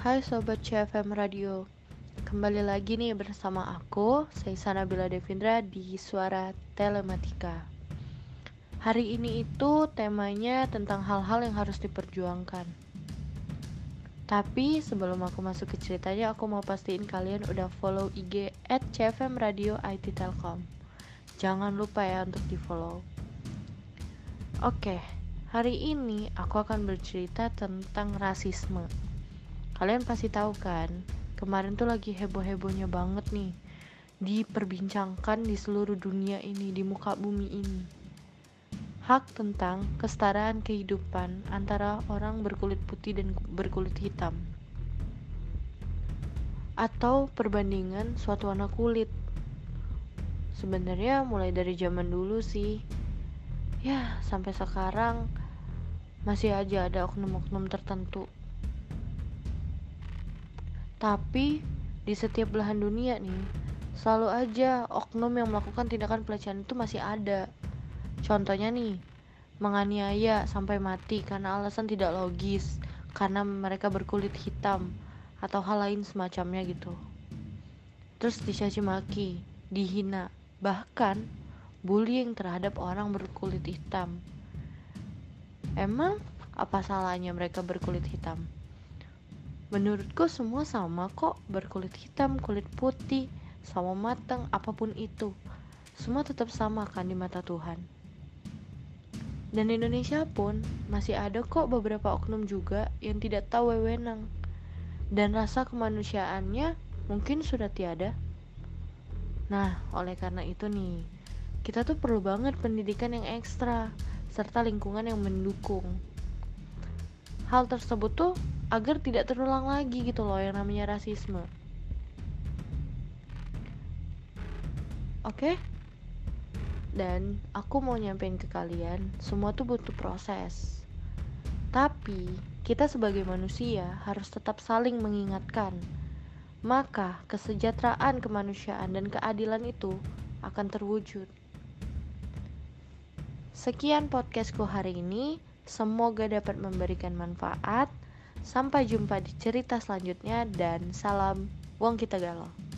Hai Sobat CFM Radio. Kembali lagi nih bersama aku Saisa Nabila Devindra di Suara Telematika. Hari ini itu temanya tentang hal-hal yang harus diperjuangkan. Tapi sebelum aku masuk ke ceritanya Aku mau pastiin kalian udah follow IG at CFM Radio IT Telkom. Jangan lupa ya untuk di follow Oke, hari ini aku akan bercerita tentang rasisme Kalian pasti tahu kan, kemarin tuh lagi heboh-hebohnya banget nih diperbincangkan di seluruh dunia ini, di muka bumi ini. Hak tentang kesetaraan kehidupan antara orang berkulit putih dan berkulit hitam. Atau perbandingan suatu warna kulit. Sebenarnya mulai dari zaman dulu sih. Ya, sampai sekarang masih aja ada oknum-oknum tertentu tapi di setiap belahan dunia nih, selalu aja oknum yang melakukan tindakan pelecehan itu masih ada. Contohnya nih, menganiaya sampai mati karena alasan tidak logis, karena mereka berkulit hitam atau hal lain semacamnya gitu. Terus dicaci maki, dihina, bahkan bullying terhadap orang berkulit hitam. Emang apa salahnya mereka berkulit hitam? Menurutku semua sama kok, berkulit hitam, kulit putih, sama matang, apa pun itu. Semua tetap sama kan di mata Tuhan. Dan Indonesia pun masih ada kok beberapa oknum juga yang tidak tahu wewenang. Dan rasa kemanusiaannya mungkin sudah tiada. Nah, oleh karena itu nih, kita tuh perlu banget pendidikan yang ekstra serta lingkungan yang mendukung. Hal tersebut tuh agar tidak terulang lagi gitu loh yang namanya rasisme. Oke? Dan aku mau nyampein ke kalian, semua tuh butuh proses. Tapi kita sebagai manusia harus tetap saling mengingatkan. Maka kesejahteraan kemanusiaan dan keadilan itu akan terwujud. Sekian podcastku hari ini. Semoga dapat memberikan manfaat. Sampai jumpa di cerita selanjutnya dan salam Wong Kita Galau.